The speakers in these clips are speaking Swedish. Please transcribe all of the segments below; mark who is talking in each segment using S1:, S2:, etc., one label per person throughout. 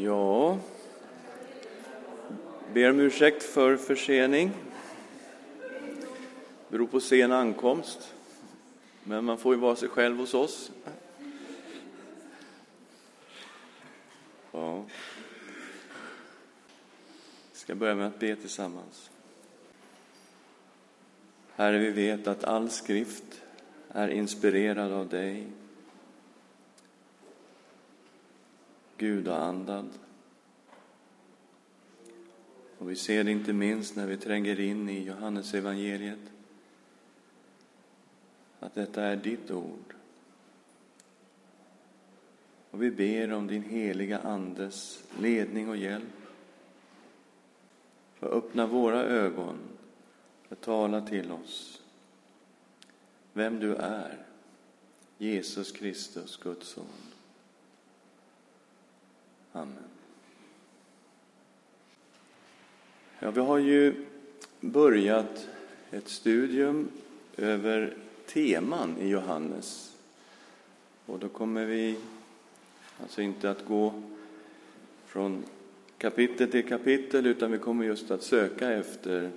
S1: Ja, ber om ursäkt för försening. beror på sen ankomst. Men man får ju vara sig själv hos oss. Ja. Vi ska börja med att be tillsammans. Herre, vi vet att all skrift är inspirerad av dig. Gudaandad. Och vi ser det inte minst när vi tränger in i Johannes evangeliet att detta är ditt ord. Och vi ber om din heliga Andes ledning och hjälp. För öppna våra ögon, för tala till oss vem du är, Jesus Kristus, Guds son. Amen. Ja, vi har ju börjat ett studium över teman i Johannes. Och då kommer vi alltså inte att gå från kapitel till kapitel, utan vi kommer just att söka efter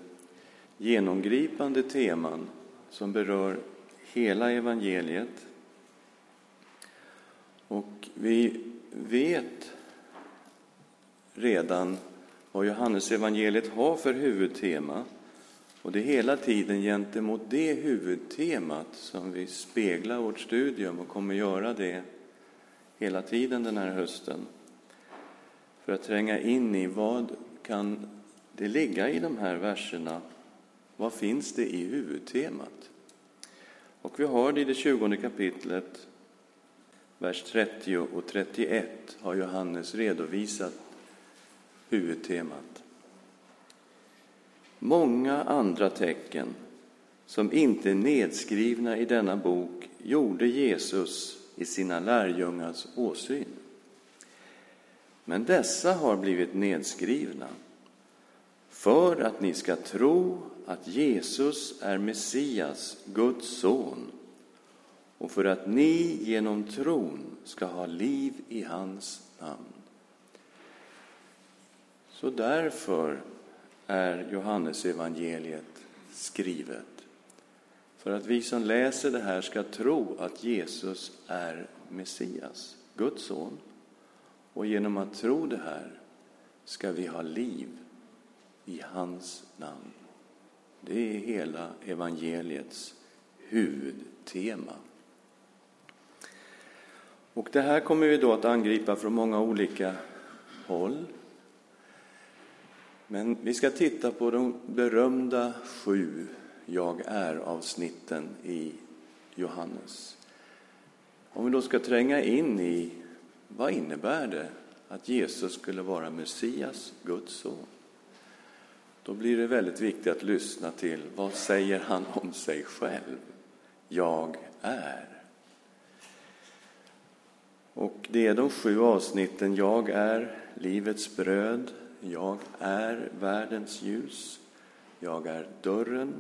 S1: genomgripande teman som berör hela evangeliet. Och vi vet redan vad Johannesevangeliet har för huvudtema. Och det är hela tiden gentemot det huvudtemat som vi speglar vårt studium och kommer göra det hela tiden den här hösten. För att tränga in i vad kan det ligga i de här verserna? Vad finns det i huvudtemat? Och vi har det i det tjugonde kapitlet, vers 30 och 31 har Johannes redovisat huvudtemat. Många andra tecken som inte är nedskrivna i denna bok gjorde Jesus i sina lärjungars åsyn. Men dessa har blivit nedskrivna för att ni ska tro att Jesus är Messias, Guds son, och för att ni genom tron ska ha liv i hans namn. Så därför är Johannesevangeliet skrivet. För att vi som läser det här ska tro att Jesus är Messias, Guds son. Och genom att tro det här ska vi ha liv i hans namn. Det är hela evangeliets huvudtema. Och det här kommer vi då att angripa från många olika håll. Men vi ska titta på de berömda sju Jag är-avsnitten i Johannes. Om vi då ska tränga in i vad innebär det att Jesus skulle vara Messias, Guds son? Då blir det väldigt viktigt att lyssna till vad säger han om sig själv? Jag är. Och det är de sju avsnitten Jag är livets bröd, jag är världens ljus. Jag är dörren.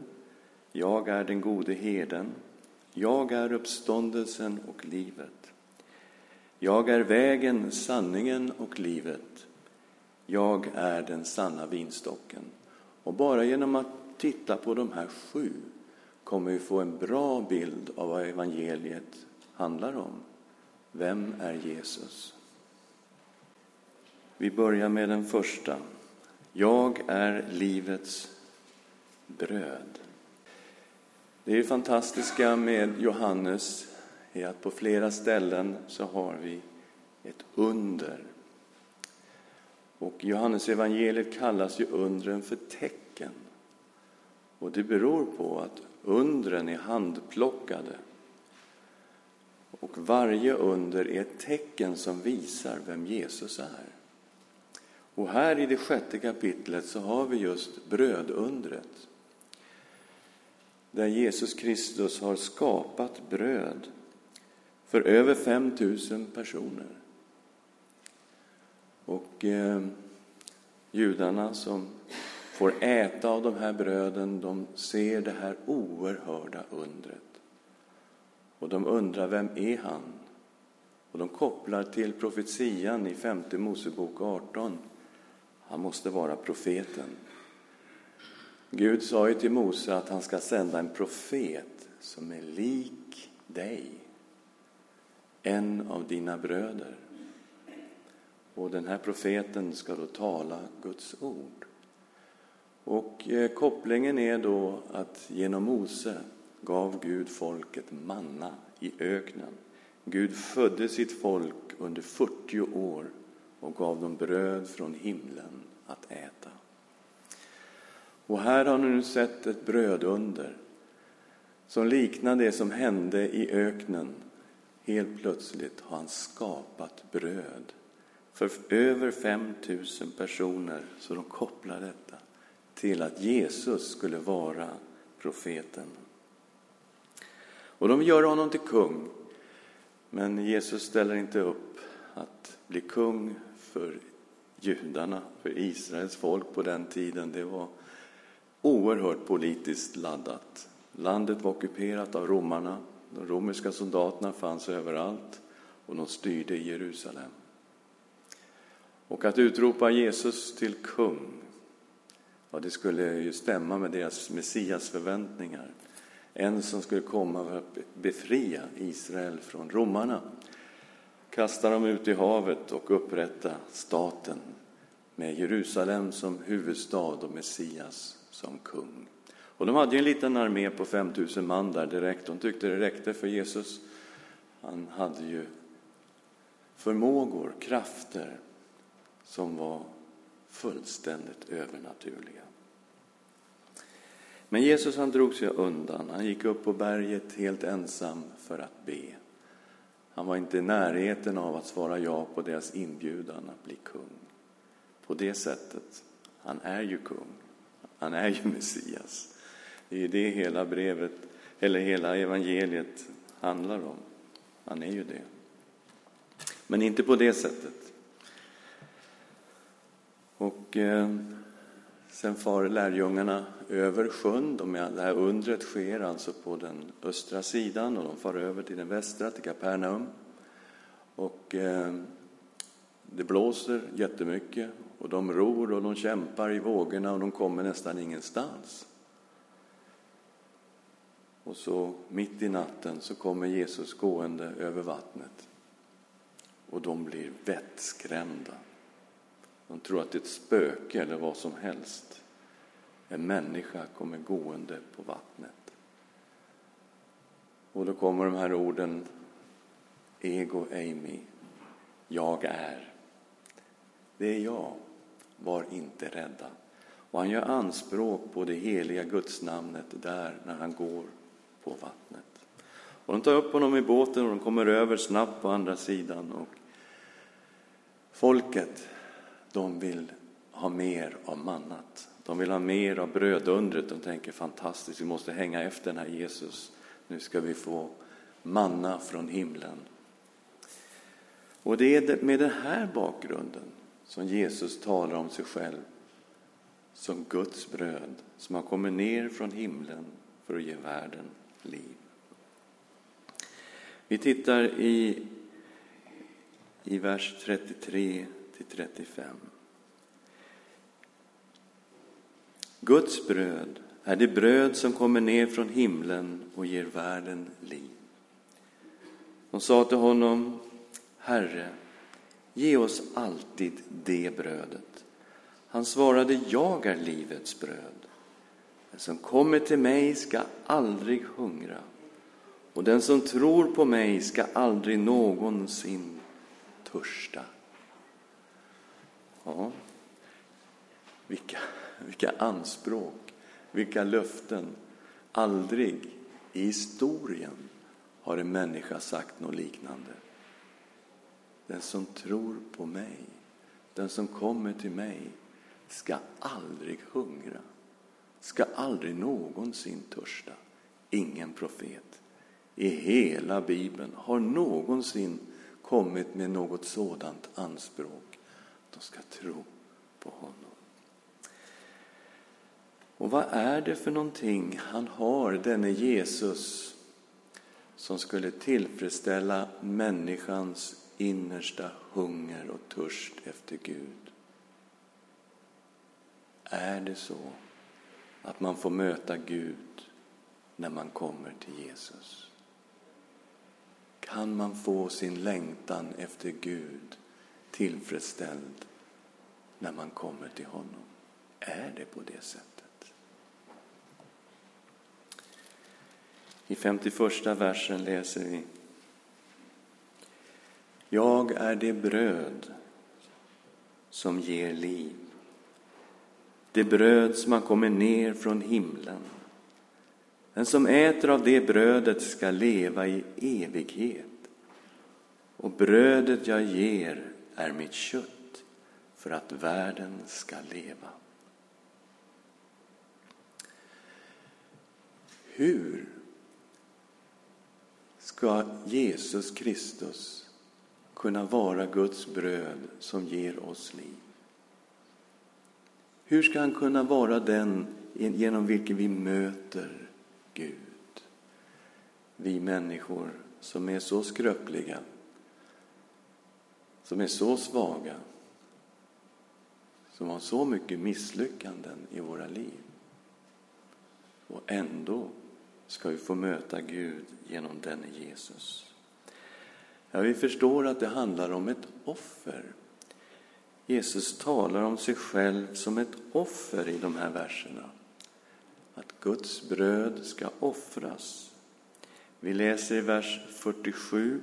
S1: Jag är den gode herden. Jag är uppståndelsen och livet. Jag är vägen, sanningen och livet. Jag är den sanna vinstocken. Och bara genom att titta på de här sju kommer vi få en bra bild av vad evangeliet handlar om. Vem är Jesus? Vi börjar med den första. Jag är livets bröd. Det är fantastiska med Johannes är att på flera ställen så har vi ett under. Och Johannes evangeliet kallas ju undren för tecken. Och det beror på att undren är handplockade. Och varje under är ett tecken som visar vem Jesus är. Och här i det sjätte kapitlet så har vi just brödundret. Där Jesus Kristus har skapat bröd för över 5 000 personer. Och eh, judarna som får äta av de här bröden, de ser det här oerhörda undret. Och de undrar, vem är han? Och de kopplar till profetian i femte Mosebok 18. Han måste vara profeten. Gud sa ju till Mose att han ska sända en profet som är lik dig, en av dina bröder. Och den här profeten ska då tala Guds ord. Och eh, kopplingen är då att genom Mose gav Gud folket manna i öknen. Gud födde sitt folk under 40 år och gav dem bröd från himlen att äta. Och här har ni nu sett ett brödunder som liknar det som hände i öknen. Helt plötsligt har han skapat bröd för över 5 000 personer, så de kopplar detta till att Jesus skulle vara profeten. Och de gör honom till kung, men Jesus ställer inte upp att bli kung för judarna, för Israels folk på den tiden. Det var oerhört politiskt laddat. Landet var ockuperat av romarna. De romerska soldaterna fanns överallt och de styrde i Jerusalem. Och att utropa Jesus till kung, ja, det skulle ju stämma med deras messiasförväntningar. En som skulle komma för att befria Israel från romarna, kasta dem ut i havet och upprätta staten med Jerusalem som huvudstad och Messias som kung. Och de hade ju en liten armé på 5000 man där direkt. De tyckte det räckte för Jesus. Han hade ju förmågor, krafter som var fullständigt övernaturliga. Men Jesus han drog sig undan. Han gick upp på berget helt ensam för att be. Han var inte i närheten av att svara ja på deras inbjudan att bli kung. På det sättet, han är ju kung. Han är ju Messias. Det är ju det hela brevet, eller hela evangeliet handlar om. Han är ju det. Men inte på det sättet. Och eh, sen far lärjungarna över sjön. De, det här undret sker alltså på den östra sidan och de far över till den västra, till Kapernaum. Och eh, det blåser jättemycket och de ror och de kämpar i vågorna och de kommer nästan ingenstans. Och så mitt i natten så kommer Jesus gående över vattnet och de blir vettskrämda. De tror att det är ett spöke eller vad som helst. En människa kommer gående på vattnet. Och då kommer de här orden Ego Amy. jag är. Det är jag, var inte rädda. Och han gör anspråk på det heliga gudsnamnet där när han går på vattnet. Och de tar upp honom i båten och de kommer över snabbt på andra sidan. Och folket, de vill ha mer av mannat. De vill ha mer av brödundret. De tänker fantastiskt, vi måste hänga efter den här Jesus. Nu ska vi få manna från himlen. Och det är med den här bakgrunden som Jesus talar om sig själv som Guds bröd som har kommit ner från himlen för att ge världen liv. Vi tittar i, i vers 33 35. Guds bröd är det bröd som kommer ner från himlen och ger världen liv. De sa till honom, Herre, ge oss alltid det brödet. Han svarade, jag är livets bröd. Den som kommer till mig ska aldrig hungra och den som tror på mig ska aldrig någonsin törsta. Ja, vilka, vilka anspråk, vilka löften. Aldrig i historien har en människa sagt något liknande. Den som tror på mig, den som kommer till mig, ska aldrig hungra, ska aldrig någonsin törsta. Ingen profet i hela Bibeln har någonsin kommit med något sådant anspråk. De ska tro på honom. Och vad är det för någonting han har, denne Jesus, som skulle tillfredsställa människans innersta hunger och törst efter Gud. Är det så att man får möta Gud när man kommer till Jesus? Kan man få sin längtan efter Gud tillfredsställd när man kommer till honom? Är det på det sättet? I 51 versen läser vi Jag är det bröd som ger liv. Det bröd som har kommit ner från himlen. Den som äter av det brödet ska leva i evighet. Och brödet jag ger är mitt kött för att världen ska leva. Hur ska Jesus Kristus kunna vara Guds bröd som ger oss liv? Hur ska han kunna vara den genom vilken vi möter Gud? Vi människor som är så skröpliga, som är så svaga, som har så mycket misslyckanden i våra liv. Och ändå ska vi få möta Gud genom denne Jesus. Ja, vi förstår att det handlar om ett offer. Jesus talar om sig själv som ett offer i de här verserna. Att Guds bröd ska offras. Vi läser i vers 47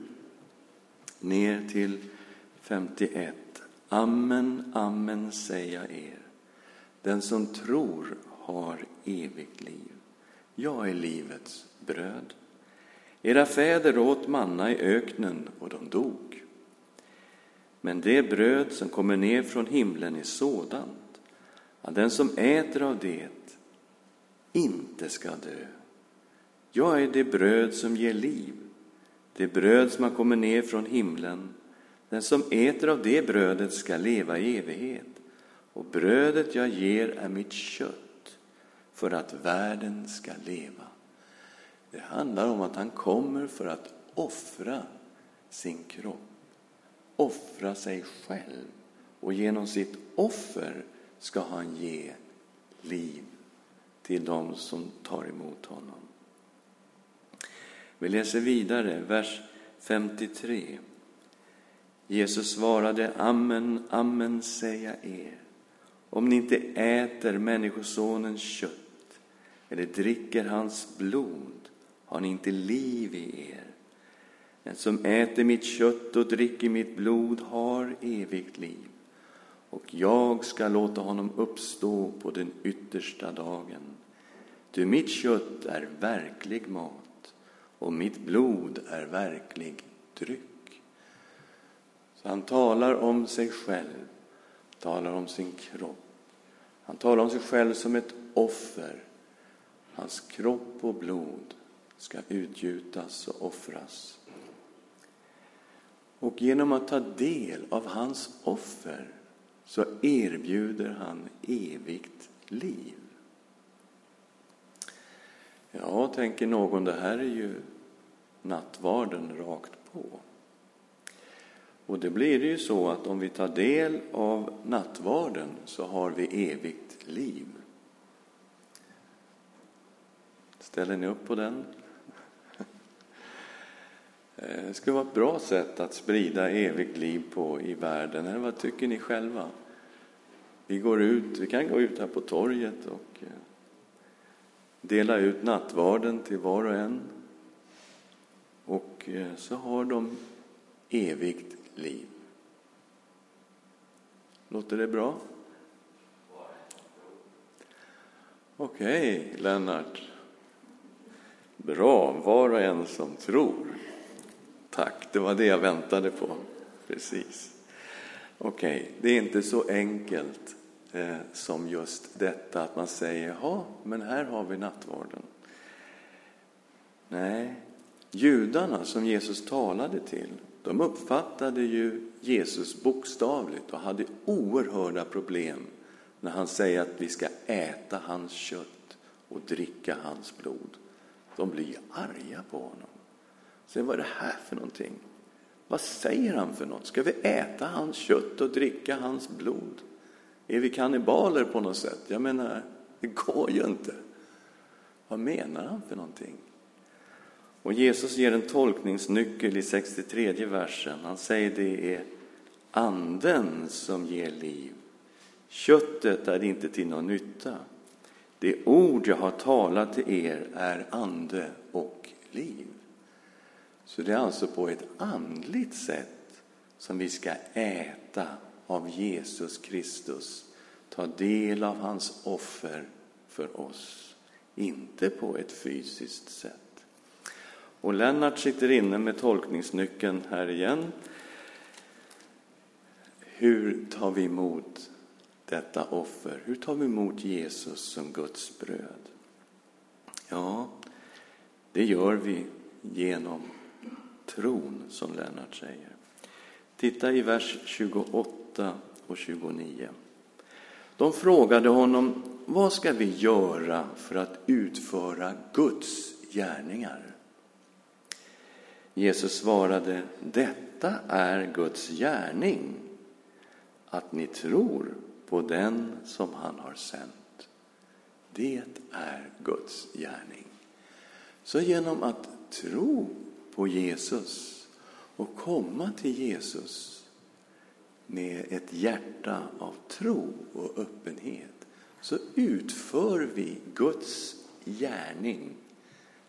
S1: ner till 51. Amen, amen säger jag er. Den som tror har evigt liv. Jag är livets bröd. Era fäder åt manna i öknen och de dog. Men det bröd som kommer ner från himlen är sådant att den som äter av det inte ska dö. Jag är det bröd som ger liv, det bröd som har kommit ner från himlen. Den som äter av det brödet ska leva i evighet, och brödet jag ger är mitt kött för att världen ska leva. Det handlar om att han kommer för att offra sin kropp, offra sig själv och genom sitt offer ska han ge liv till dem som tar emot honom. Vi läser vidare, vers 53. Jesus svarade, Amen, amen säger jag er. Om ni inte äter Människosonens kött eller dricker hans blod har ni inte liv i er. Den som äter mitt kött och dricker mitt blod har evigt liv och jag ska låta honom uppstå på den yttersta dagen. Ty mitt kött är verklig mat och mitt blod är verklig dryck. Så han talar om sig själv, talar om sin kropp. Han talar om sig själv som ett offer Hans kropp och blod ska utgjutas och offras. Och genom att ta del av hans offer så erbjuder han evigt liv. Ja, tänker någon, det här är ju nattvarden rakt på. Och det blir det ju så att om vi tar del av nattvarden så har vi evigt liv. Ställer ni upp på den? Eh, det skulle vara ett bra sätt att sprida evigt liv på i världen. Eller vad tycker ni själva? Vi går ut, vi kan gå ut här på torget och eh, dela ut nattvarden till var och en. Och eh, så har de evigt liv. Låter det bra? Okej, okay, Lennart. Bra, var och en som tror. Tack, det var det jag väntade på. Precis. Okej, okay. det är inte så enkelt eh, som just detta att man säger ja, men här har vi nattvarden. Nej, judarna som Jesus talade till, de uppfattade ju Jesus bokstavligt och hade oerhörda problem när han säger att vi ska äta hans kött och dricka hans blod. De blir arga på honom. Så vad är det här för någonting? Vad säger han för något? Ska vi äta hans kött och dricka hans blod? Är vi kannibaler på något sätt? Jag menar, det går ju inte. Vad menar han för någonting? Och Jesus ger en tolkningsnyckel i 63 versen. Han säger det är anden som ger liv. Köttet är inte till någon nytta. Det ord jag har talat till er är ande och liv. Så det är alltså på ett andligt sätt som vi ska äta av Jesus Kristus, ta del av hans offer för oss, inte på ett fysiskt sätt. Och Lennart sitter inne med tolkningsnyckeln här igen. Hur tar vi emot detta offer? Hur tar vi emot Jesus som Guds bröd? Ja, det gör vi genom tron, som Lennart säger. Titta i vers 28 och 29. De frågade honom, vad ska vi göra för att utföra Guds gärningar? Jesus svarade, detta är Guds gärning, att ni tror på den som han har sänt. Det är Guds gärning. Så genom att tro på Jesus och komma till Jesus med ett hjärta av tro och öppenhet så utför vi Guds gärning,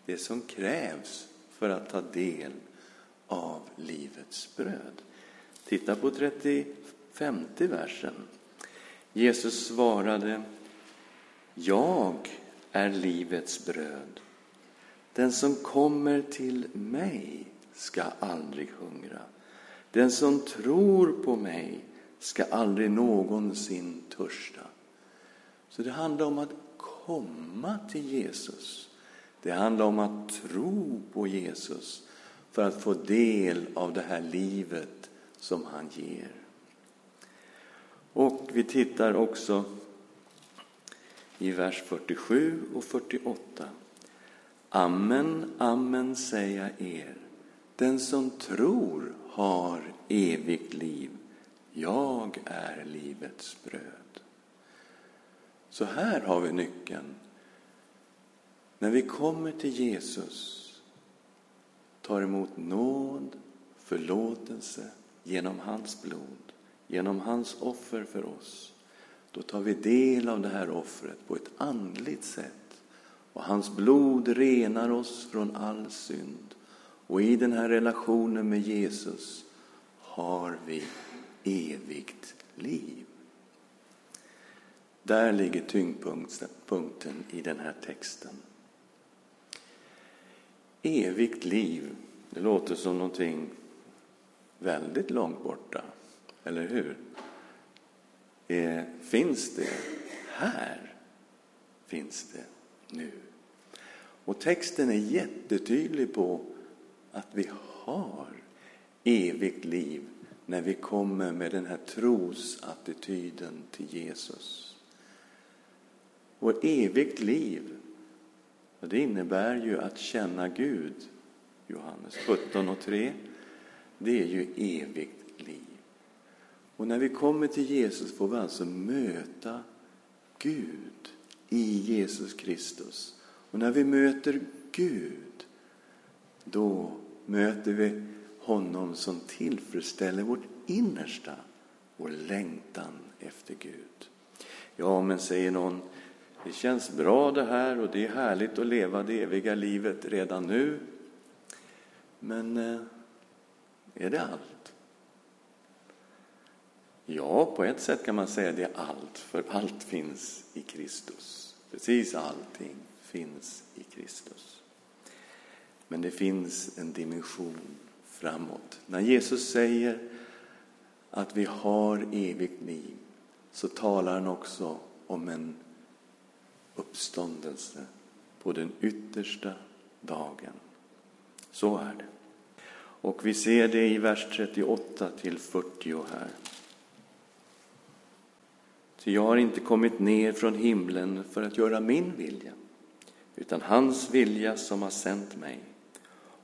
S1: det som krävs för att ta del av livets bröd. Titta på 35 versen. Jesus svarade Jag är livets bröd. Den som kommer till mig ska aldrig hungra. Den som tror på mig ska aldrig någonsin törsta. Så det handlar om att komma till Jesus. Det handlar om att tro på Jesus för att få del av det här livet som han ger. Och vi tittar också i vers 47 och 48. Amen, amen säger jag er. Den som tror har evigt liv. Jag är livets bröd. Så här har vi nyckeln. När vi kommer till Jesus, tar emot nåd, förlåtelse genom hans blod, genom hans offer för oss, då tar vi del av det här offret på ett andligt sätt och hans blod renar oss från all synd. Och i den här relationen med Jesus har vi evigt liv. Där ligger tyngdpunkten i den här texten. Evigt liv, det låter som någonting väldigt långt borta, eller hur? Eh, finns det här? Finns det nu. Och texten är jättetydlig på att vi har evigt liv när vi kommer med den här trosattityden till Jesus. Och evigt liv, och det innebär ju att känna Gud. Johannes 17 och 3. Det är ju evigt liv. Och när vi kommer till Jesus får vi alltså möta Gud i Jesus Kristus. Och när vi möter Gud, då möter vi honom som tillfredsställer vårt innersta, vår längtan efter Gud. Ja, men säger någon, det känns bra det här och det är härligt att leva det eviga livet redan nu. Men eh, är det allt? Ja, på ett sätt kan man säga det är allt, för allt finns i Kristus. Precis allting finns i Kristus. Men det finns en dimension framåt. När Jesus säger att vi har evigt liv så talar han också om en uppståndelse på den yttersta dagen. Så är det. Och vi ser det i vers 38 till 40 här. Ty jag har inte kommit ner från himlen för att göra min vilja, utan hans vilja som har sänt mig.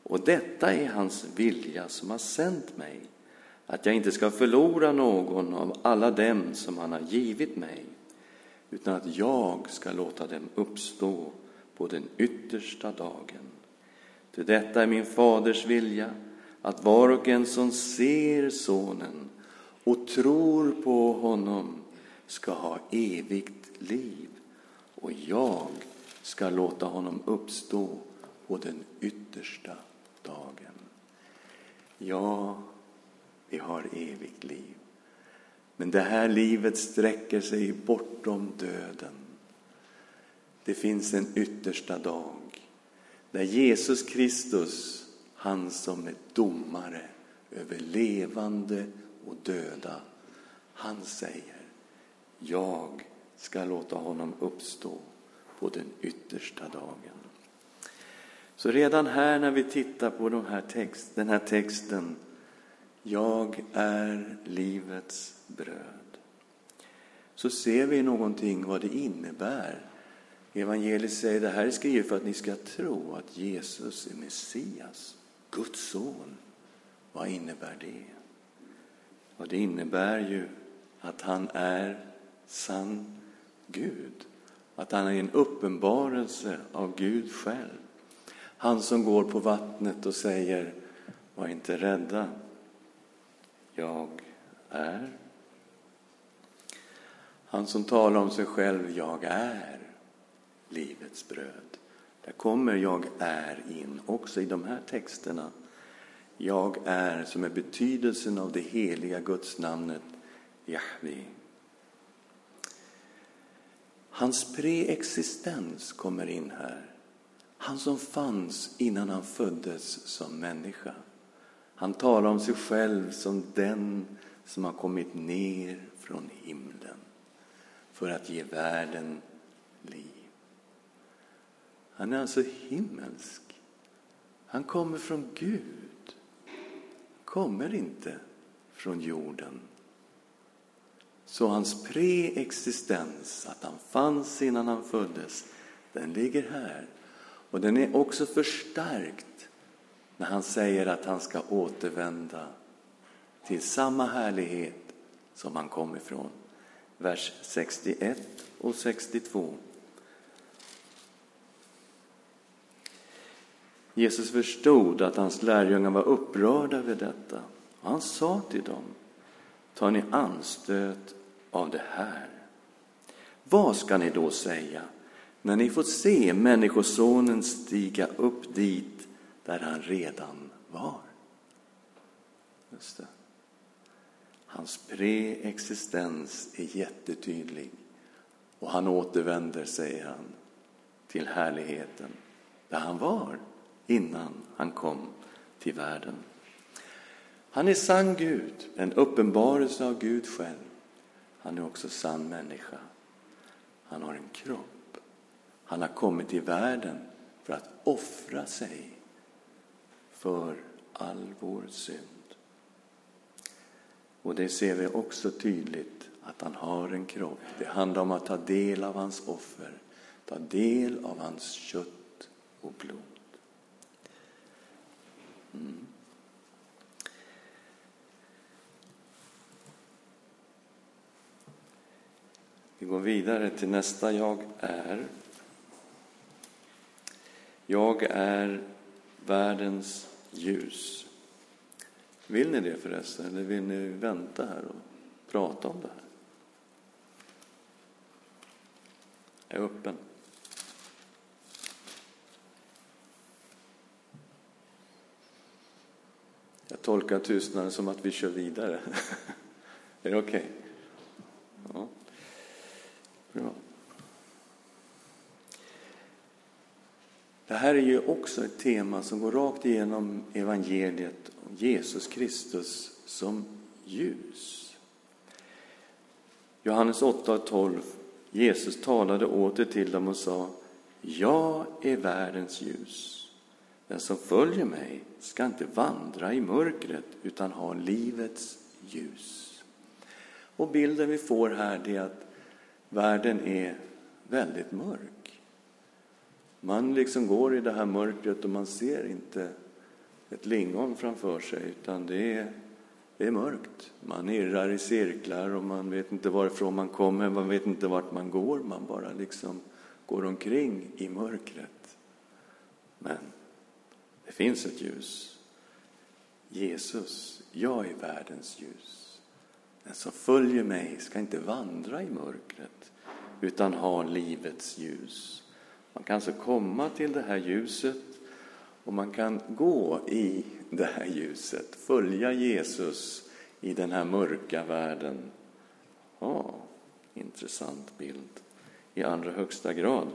S1: Och detta är hans vilja som har sänt mig, att jag inte ska förlora någon av alla dem som han har givit mig, utan att jag ska låta dem uppstå på den yttersta dagen. Ty detta är min faders vilja, att var och en som ser Sonen och tror på honom ska ha evigt liv, och jag ska låta honom uppstå på den yttersta dagen. Ja, vi har evigt liv. Men det här livet sträcker sig bortom döden. Det finns en yttersta dag där Jesus Kristus, han som är domare över levande och döda, han säger jag ska låta honom uppstå på den yttersta dagen. Så redan här när vi tittar på de här text, den här texten Jag är livets bröd så ser vi någonting vad det innebär. Evangeliet säger det här är skrivet för att ni ska tro att Jesus är Messias, Guds son. Vad innebär det? Och det innebär ju att han är sann Gud. Att han är en uppenbarelse av Gud själv. Han som går på vattnet och säger Var inte rädda, jag är. Han som talar om sig själv, jag är livets bröd. Där kommer jag är in också i de här texterna. Jag är, som är betydelsen av det heliga gudsnamnet Jahve. Hans preexistens kommer in här. Han som fanns innan han föddes som människa. Han talar om sig själv som den som har kommit ner från himlen för att ge världen liv. Han är alltså himmelsk. Han kommer från Gud. Kommer inte från jorden. Så hans preexistens, att han fanns innan han föddes, den ligger här. Och den är också förstärkt när han säger att han ska återvända till samma härlighet som han kom ifrån. Vers 61 och 62. Jesus förstod att hans lärjungar var upprörda över detta. Och han sa till dem, tar ni anstöt av det här? Vad ska ni då säga när ni får se Människosonen stiga upp dit där han redan var? Just det. Hans preexistens är jättetydlig och han återvänder, säger han, till härligheten där han var innan han kom till världen. Han är sann Gud, en uppenbarelse av Gud själv. Han är också sann människa. Han har en kropp. Han har kommit till världen för att offra sig för all vår synd. Och det ser vi också tydligt att han har en kropp. Det handlar om att ta del av hans offer, ta del av hans kött och blod. Mm. Vi går vidare till nästa jag är. Jag är världens ljus. Vill ni det förresten, eller vill ni vänta här och prata om det här? Jag är öppen. Jag tolkar tystnaden som att vi kör vidare. är det okej? Okay? Ja. Bra. Det här är ju också ett tema som går rakt igenom evangeliet om Jesus Kristus som ljus. Johannes 8.12 Jesus talade åter till dem och sa Jag är världens ljus. Den som följer mig ska inte vandra i mörkret utan ha livets ljus. Och bilden vi får här är att världen är väldigt mörk. Man liksom går i det här mörkret och man ser inte ett lingon framför sig, utan det är, det är mörkt. Man irrar i cirklar och man vet inte varifrån man kommer, man vet inte vart man går, man bara liksom går omkring i mörkret. Men det finns ett ljus. Jesus, jag är världens ljus. Den som följer mig ska inte vandra i mörkret utan ha livets ljus. Man kan alltså komma till det här ljuset och man kan gå i det här ljuset, följa Jesus i den här mörka världen. Ja, intressant bild i allra högsta grad.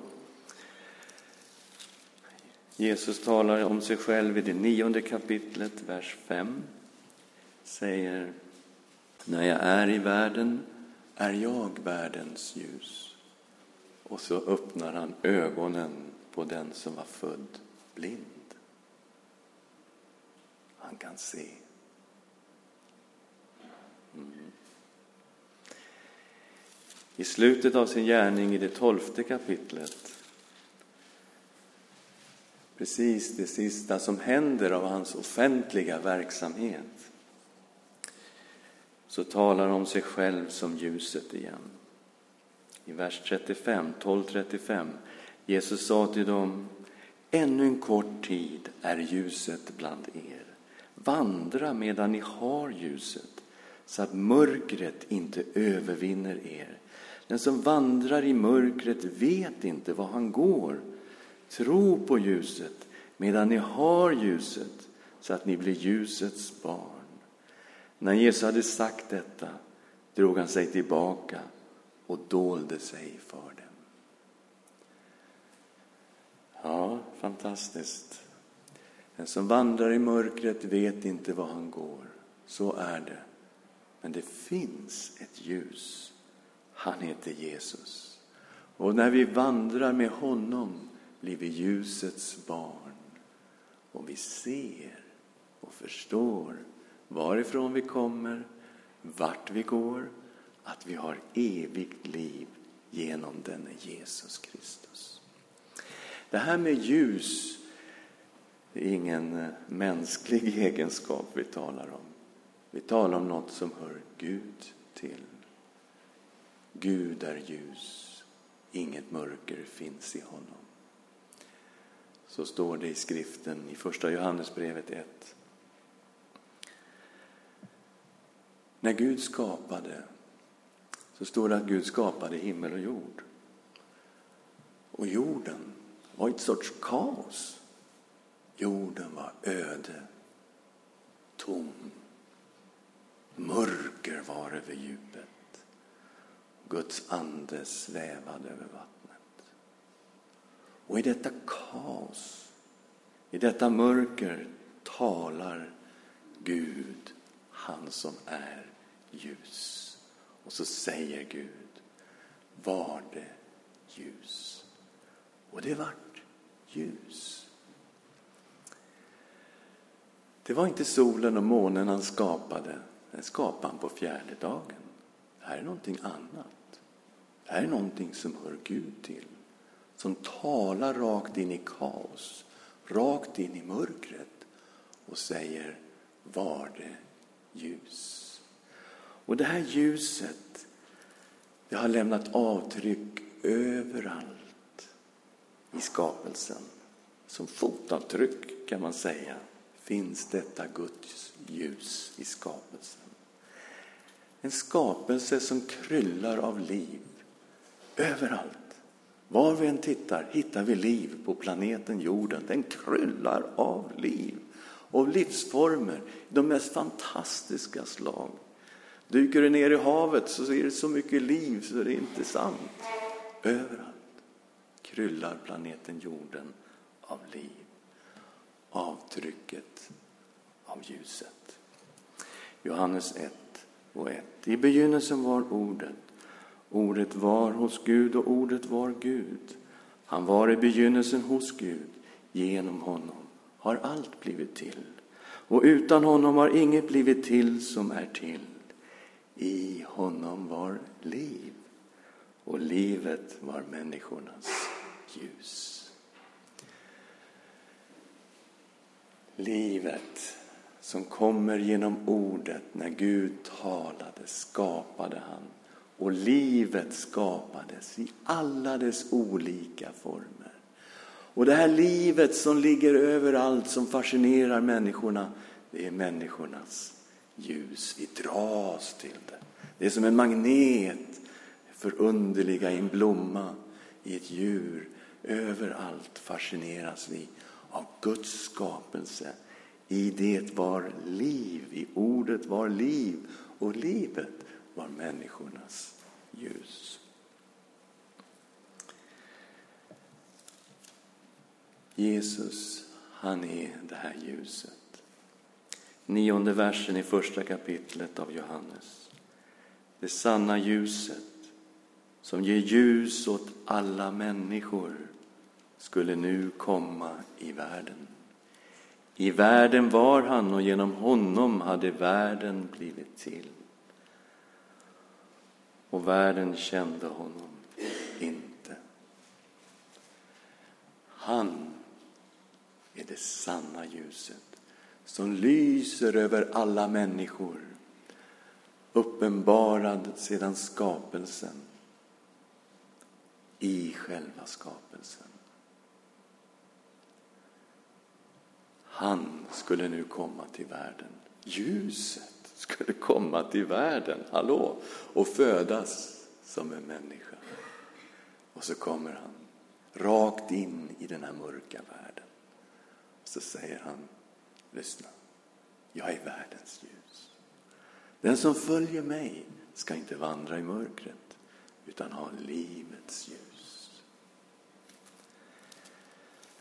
S1: Jesus talar om sig själv i det nionde kapitlet, vers 5. Säger, när jag är i världen är jag världens ljus. Och så öppnar han ögonen på den som var född blind. Han kan se. Mm. I slutet av sin gärning i det tolfte kapitlet, precis det sista som händer av hans offentliga verksamhet, så talar han om sig själv som ljuset igen. I vers 35, 12.35, Jesus sa till dem, ännu en kort tid är ljuset bland er. Vandra medan ni har ljuset, så att mörkret inte övervinner er. Den som vandrar i mörkret vet inte var han går. Tro på ljuset medan ni har ljuset, så att ni blir ljusets barn. När Jesus hade sagt detta drog han sig tillbaka och dolde sig för dem. Ja, fantastiskt. Den som vandrar i mörkret vet inte var han går. Så är det. Men det finns ett ljus. Han heter Jesus. Och när vi vandrar med honom blir vi ljusets barn. Och vi ser och förstår varifrån vi kommer, vart vi går, att vi har evigt liv genom denne Jesus Kristus. Det här med ljus det är ingen eh, mänsklig egenskap vi talar om. Vi talar om något som hör Gud till. Gud är ljus, inget mörker finns i honom. Så står det i skriften i Första Johannesbrevet 1. När Gud skapade så står det att Gud skapade himmel och jord. Och jorden var ett sorts kaos. Jorden var öde, tom. Mörker var över djupet. Guds ande svävade över vattnet. Och i detta kaos, i detta mörker talar Gud, han som är ljus. Och så säger Gud, var det ljus. Och det vart ljus. Det var inte solen och månen han skapade. Den skapade han på fjärde dagen. Det här är någonting annat. Det här är någonting som hör Gud till. Som talar rakt in i kaos, rakt in i mörkret och säger var det ljus. Och det här ljuset, det har lämnat avtryck överallt i skapelsen. Som fotavtryck kan man säga finns detta Guds ljus i skapelsen. En skapelse som kryllar av liv överallt. Var vi än tittar hittar vi liv på planeten jorden. Den kryllar av liv och livsformer de mest fantastiska slag. Dyker du ner i havet så är det så mycket liv så det är inte sant. Överallt kryllar planeten jorden av liv avtrycket av ljuset. Johannes 1 och 1. I begynnelsen var Ordet. Ordet var hos Gud och Ordet var Gud. Han var i begynnelsen hos Gud. Genom honom har allt blivit till. Och utan honom har inget blivit till som är till. I honom var liv och livet var människornas ljus. Livet som kommer genom ordet när Gud talade skapade han. Och livet skapades i alla dess olika former. Och det här livet som ligger överallt, som fascinerar människorna, det är människornas ljus. Vi dras till det. Det är som en magnet, förunderliga i en blomma, i ett djur. Överallt fascineras vi av Guds skapelse. I det var liv, i ordet var liv och livet var människornas ljus. Jesus, han är det här ljuset. Nionde versen i första kapitlet av Johannes. Det sanna ljuset som ger ljus åt alla människor skulle nu komma i världen. I världen var han och genom honom hade världen blivit till. Och världen kände honom inte. Han är det sanna ljuset som lyser över alla människor uppenbarad sedan skapelsen i själva skapelsen. Han skulle nu komma till världen. Ljuset skulle komma till världen, hallå, och födas som en människa. Och så kommer han rakt in i den här mörka världen. Och så säger han, lyssna, jag är världens ljus. Den som följer mig ska inte vandra i mörkret utan ha livets ljus.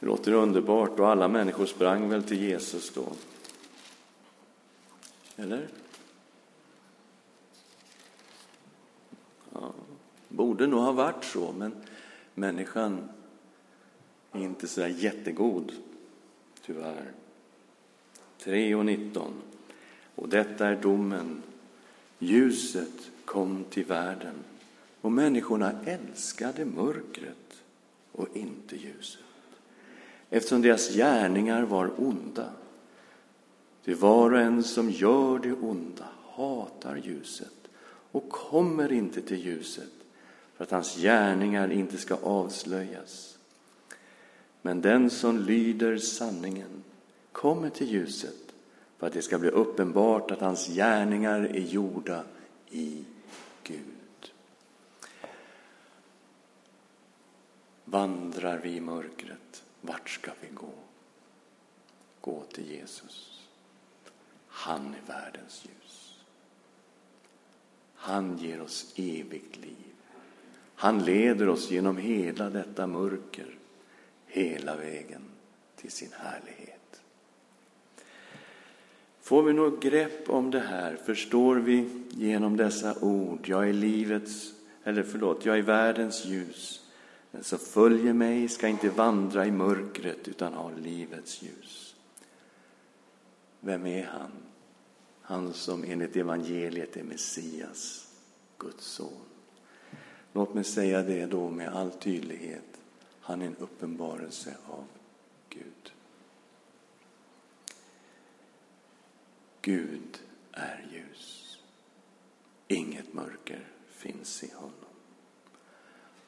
S1: Det låter underbart och alla människor sprang väl till Jesus då. Eller? Ja, borde nog ha varit så, men människan är inte så där jättegod, tyvärr. 3 och 19. Och detta är domen. Ljuset kom till världen och människorna älskade mörkret och inte ljuset eftersom deras gärningar var onda. Ty var och en som gör det onda hatar ljuset och kommer inte till ljuset för att hans gärningar inte ska avslöjas. Men den som lyder sanningen kommer till ljuset för att det ska bli uppenbart att hans gärningar är gjorda i Gud. Vandrar vi i mörkret vart ska vi gå? Gå till Jesus. Han är världens ljus. Han ger oss evigt liv. Han leder oss genom hela detta mörker, hela vägen till sin härlighet. Får vi något grepp om det här förstår vi genom dessa ord, jag är livets, eller förlåt, jag är världens ljus. Den som följer mig ska inte vandra i mörkret utan ha livets ljus. Vem är han? Han som enligt evangeliet är Messias, Guds son. Låt mig säga det då med all tydlighet. Han är en uppenbarelse av Gud. Gud är ljus. Inget mörker finns i honom.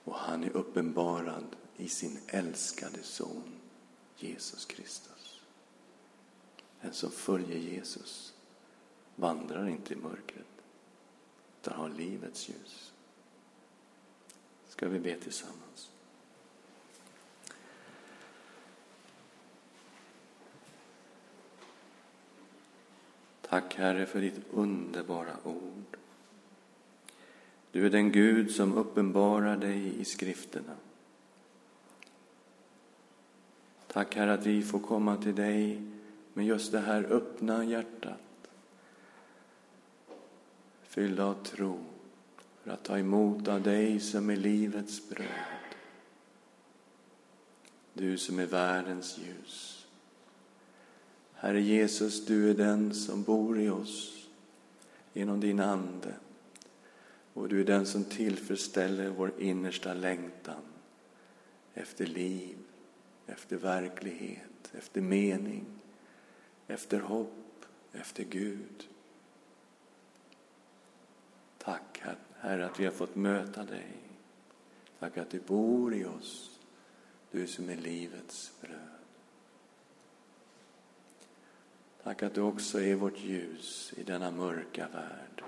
S1: Och han är uppenbarad i sin älskade son Jesus Kristus. Den som följer Jesus vandrar inte i mörkret utan har livets ljus. Ska vi be tillsammans? Tack Herre för ditt underbara ord. Du är den Gud som uppenbarar dig i skrifterna. Tack Herre att vi får komma till dig med just det här öppna hjärtat. Fyllda av tro för att ta emot av dig som är livets bröd. Du som är världens ljus. Herre Jesus, du är den som bor i oss genom din Ande. Och du är den som tillfredsställer vår innersta längtan efter liv, efter verklighet, efter mening, efter hopp, efter Gud. Tack Herre att vi har fått möta dig. Tack att du bor i oss, du som är livets bröd. Tack att du också är vårt ljus i denna mörka värld.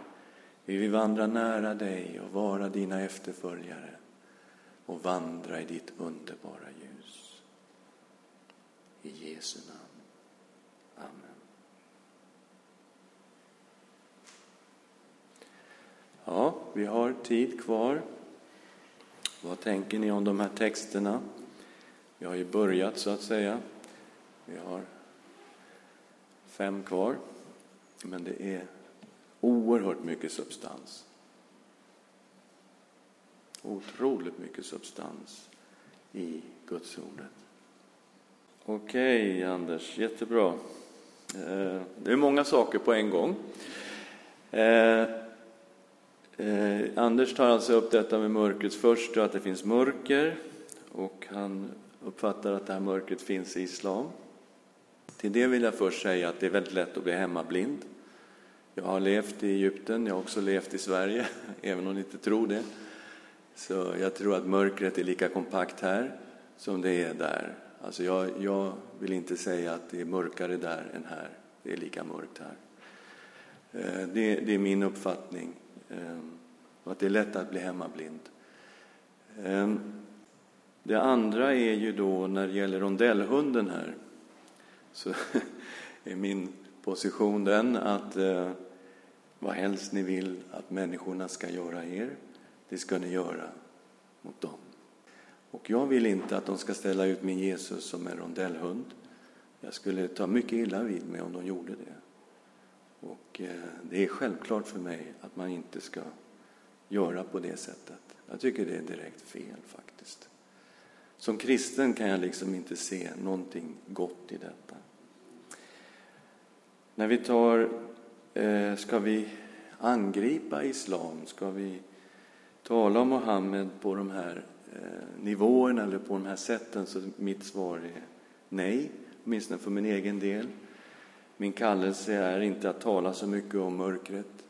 S1: Vi vill vandra nära dig och vara dina efterföljare och vandra i ditt underbara ljus. I Jesu namn. Amen. Ja, vi har tid kvar. Vad tänker ni om de här texterna? Vi har ju börjat så att säga. Vi har fem kvar. Men det är oerhört mycket substans. Otroligt mycket substans i Guds ordet. Okej, okay, Anders, jättebra. Eh, det är många saker på en gång. Eh, eh, Anders tar alltså upp detta med mörkrets först och att det finns mörker och han uppfattar att det här mörkret finns i islam. Till det vill jag först säga att det är väldigt lätt att bli hemmablind. Jag har levt i Egypten, jag har också levt i Sverige, även om ni inte tror det. Så jag tror att mörkret är lika kompakt här som det är där. Alltså jag, jag vill inte säga att det är mörkare där än här. Det är lika mörkt här. Eh, det, det är min uppfattning. Eh, och att det är lätt att bli hemmablind. Eh, det andra är ju då när det gäller rondellhunden här. Så är min position den att eh, vad helst ni vill att människorna ska göra er, det ska ni göra mot dem. Och jag vill inte att de ska ställa ut min Jesus som en rondellhund. Jag skulle ta mycket illa vid mig om de gjorde det. Och eh, det är självklart för mig att man inte ska göra på det sättet. Jag tycker det är direkt fel faktiskt. Som kristen kan jag liksom inte se någonting gott i detta. När vi tar, eh, ska vi angripa islam? Ska vi tala om Mohammed på de här eh, nivåerna eller på de här sätten? Så mitt svar är nej, åtminstone för min egen del. Min kallelse är inte att tala så mycket om mörkret.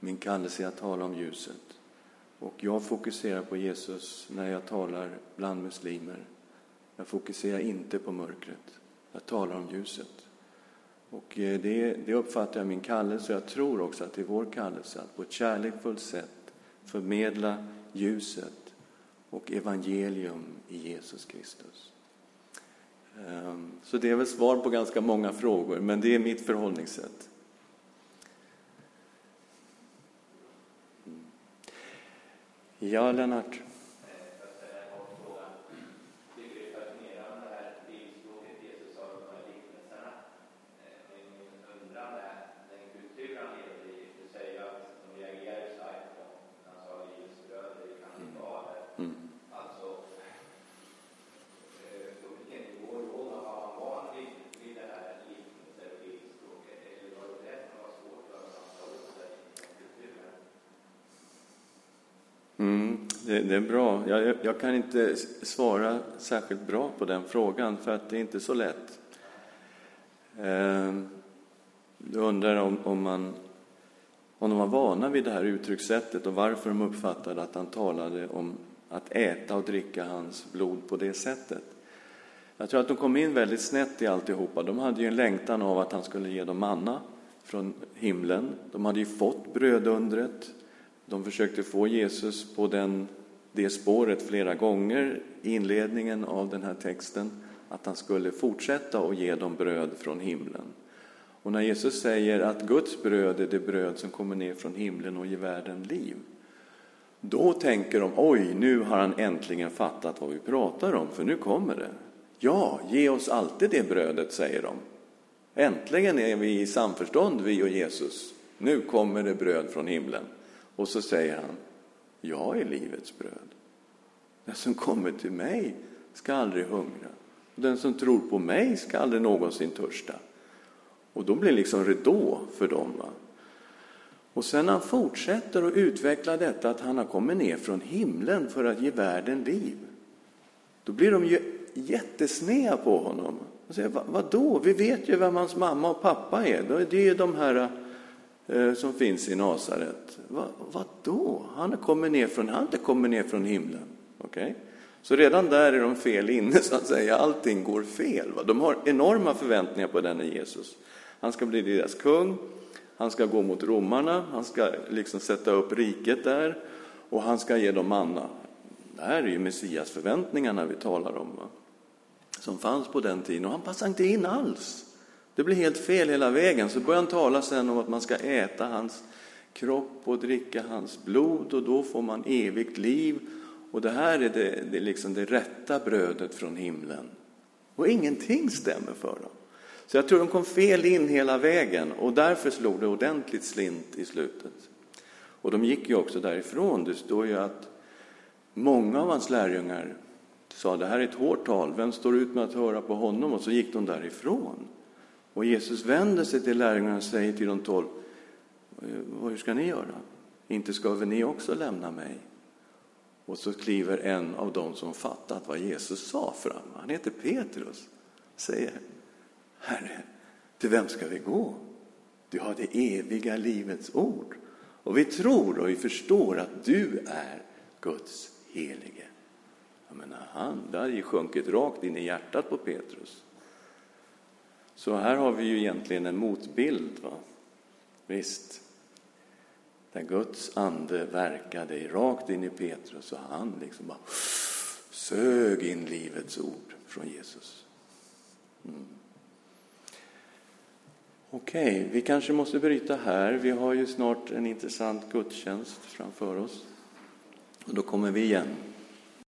S1: Min kallelse är att tala om ljuset. Och jag fokuserar på Jesus när jag talar bland muslimer. Jag fokuserar inte på mörkret. Jag talar om ljuset. Och eh, det, det uppfattar jag min kallelse och jag tror också att det är vår kallelse att på ett kärleksfullt sätt förmedla ljuset och evangelium i Jesus Kristus. Ehm, så det är väl svar på ganska många frågor, men det är mitt förhållningssätt. Mm. Ja, Lennart? Det, är bra. Jag, jag, kan inte svara särskilt bra på den frågan, för att det är inte så lätt. Ehm, du undrar om, om, man, om de var vana vid det här uttryckssättet och varför de uppfattade att han talade om att äta och dricka hans blod på det sättet. Jag tror att de kom in väldigt snett i alltihopa. De hade ju en längtan av att han skulle ge dem manna från himlen. De hade ju fått brödundret. De försökte få Jesus på den, det spåret flera gånger i inledningen av den här texten, att han skulle fortsätta och ge dem bröd från himlen. Och när Jesus säger att Guds bröd är det bröd som kommer ner från himlen och ger världen liv, då tänker de, oj, nu har han äntligen fattat vad vi pratar om, för nu kommer det. Ja, ge oss alltid det brödet, säger de. Äntligen är vi i samförstånd, vi och Jesus. Nu kommer det bröd från himlen. Och så säger han, jag är livets bröd. Den som kommer till mig ska aldrig hungra. Den som tror på mig ska aldrig någonsin törsta. Och då blir det liksom ridå för dem. Va? Och sen han fortsätter att utveckla detta att han har kommit ner från himlen för att ge världen liv. Då blir de ju jättesneda på honom. Och säger, Vad, vadå? Vi vet ju vem hans mamma och pappa är. Det är ju de här Eh, som finns i Nasaret. Va, vadå? Han har, kommit ner från, han inte kommit ner från himlen. Okay? Så redan där är de fel inne, så att säga. Allting går fel. Va? De har enorma förväntningar på denne Jesus. Han ska bli deras kung, han ska gå mot romarna, han ska liksom sätta upp riket där och han ska ge dem manna. Det här är ju Messias förväntningarna vi talar om, va? som fanns på den tiden och han passar inte in alls. Det blir helt fel hela vägen. Så börjar han tala sen om att man ska äta hans kropp och dricka hans blod och då får man evigt liv. Och det här är det, det, är liksom det rätta brödet från himlen. Och ingenting stämmer för dem. Så jag tror de kom fel in hela vägen och därför slog det ordentligt slint i slutet. Och de gick ju också därifrån. Det står ju att många av hans lärjungar sa det här är ett hårt tal, vem står ut med att höra på honom? Och så gick de därifrån. Och Jesus vänder sig till lärjungarna och säger till de tolv, eh, hur ska ni göra? Inte ska väl ni också lämna mig? Och så kliver en av dem som fattat vad Jesus sa fram. Han heter Petrus. Säger, Herre, till vem ska vi gå? Du har det eviga livets ord. Och vi tror och vi förstår att du är Guds helige. Jag menar, han, det hade ju sjunkit rakt in i hjärtat på Petrus. Så här har vi ju egentligen en motbild. Va? Visst, där Guds ande verkade rakt in i Petrus och han liksom bara sög in livets ord från Jesus. Mm. Okej, okay, vi kanske måste bryta här. Vi har ju snart en intressant gudstjänst framför oss. Och då kommer vi igen.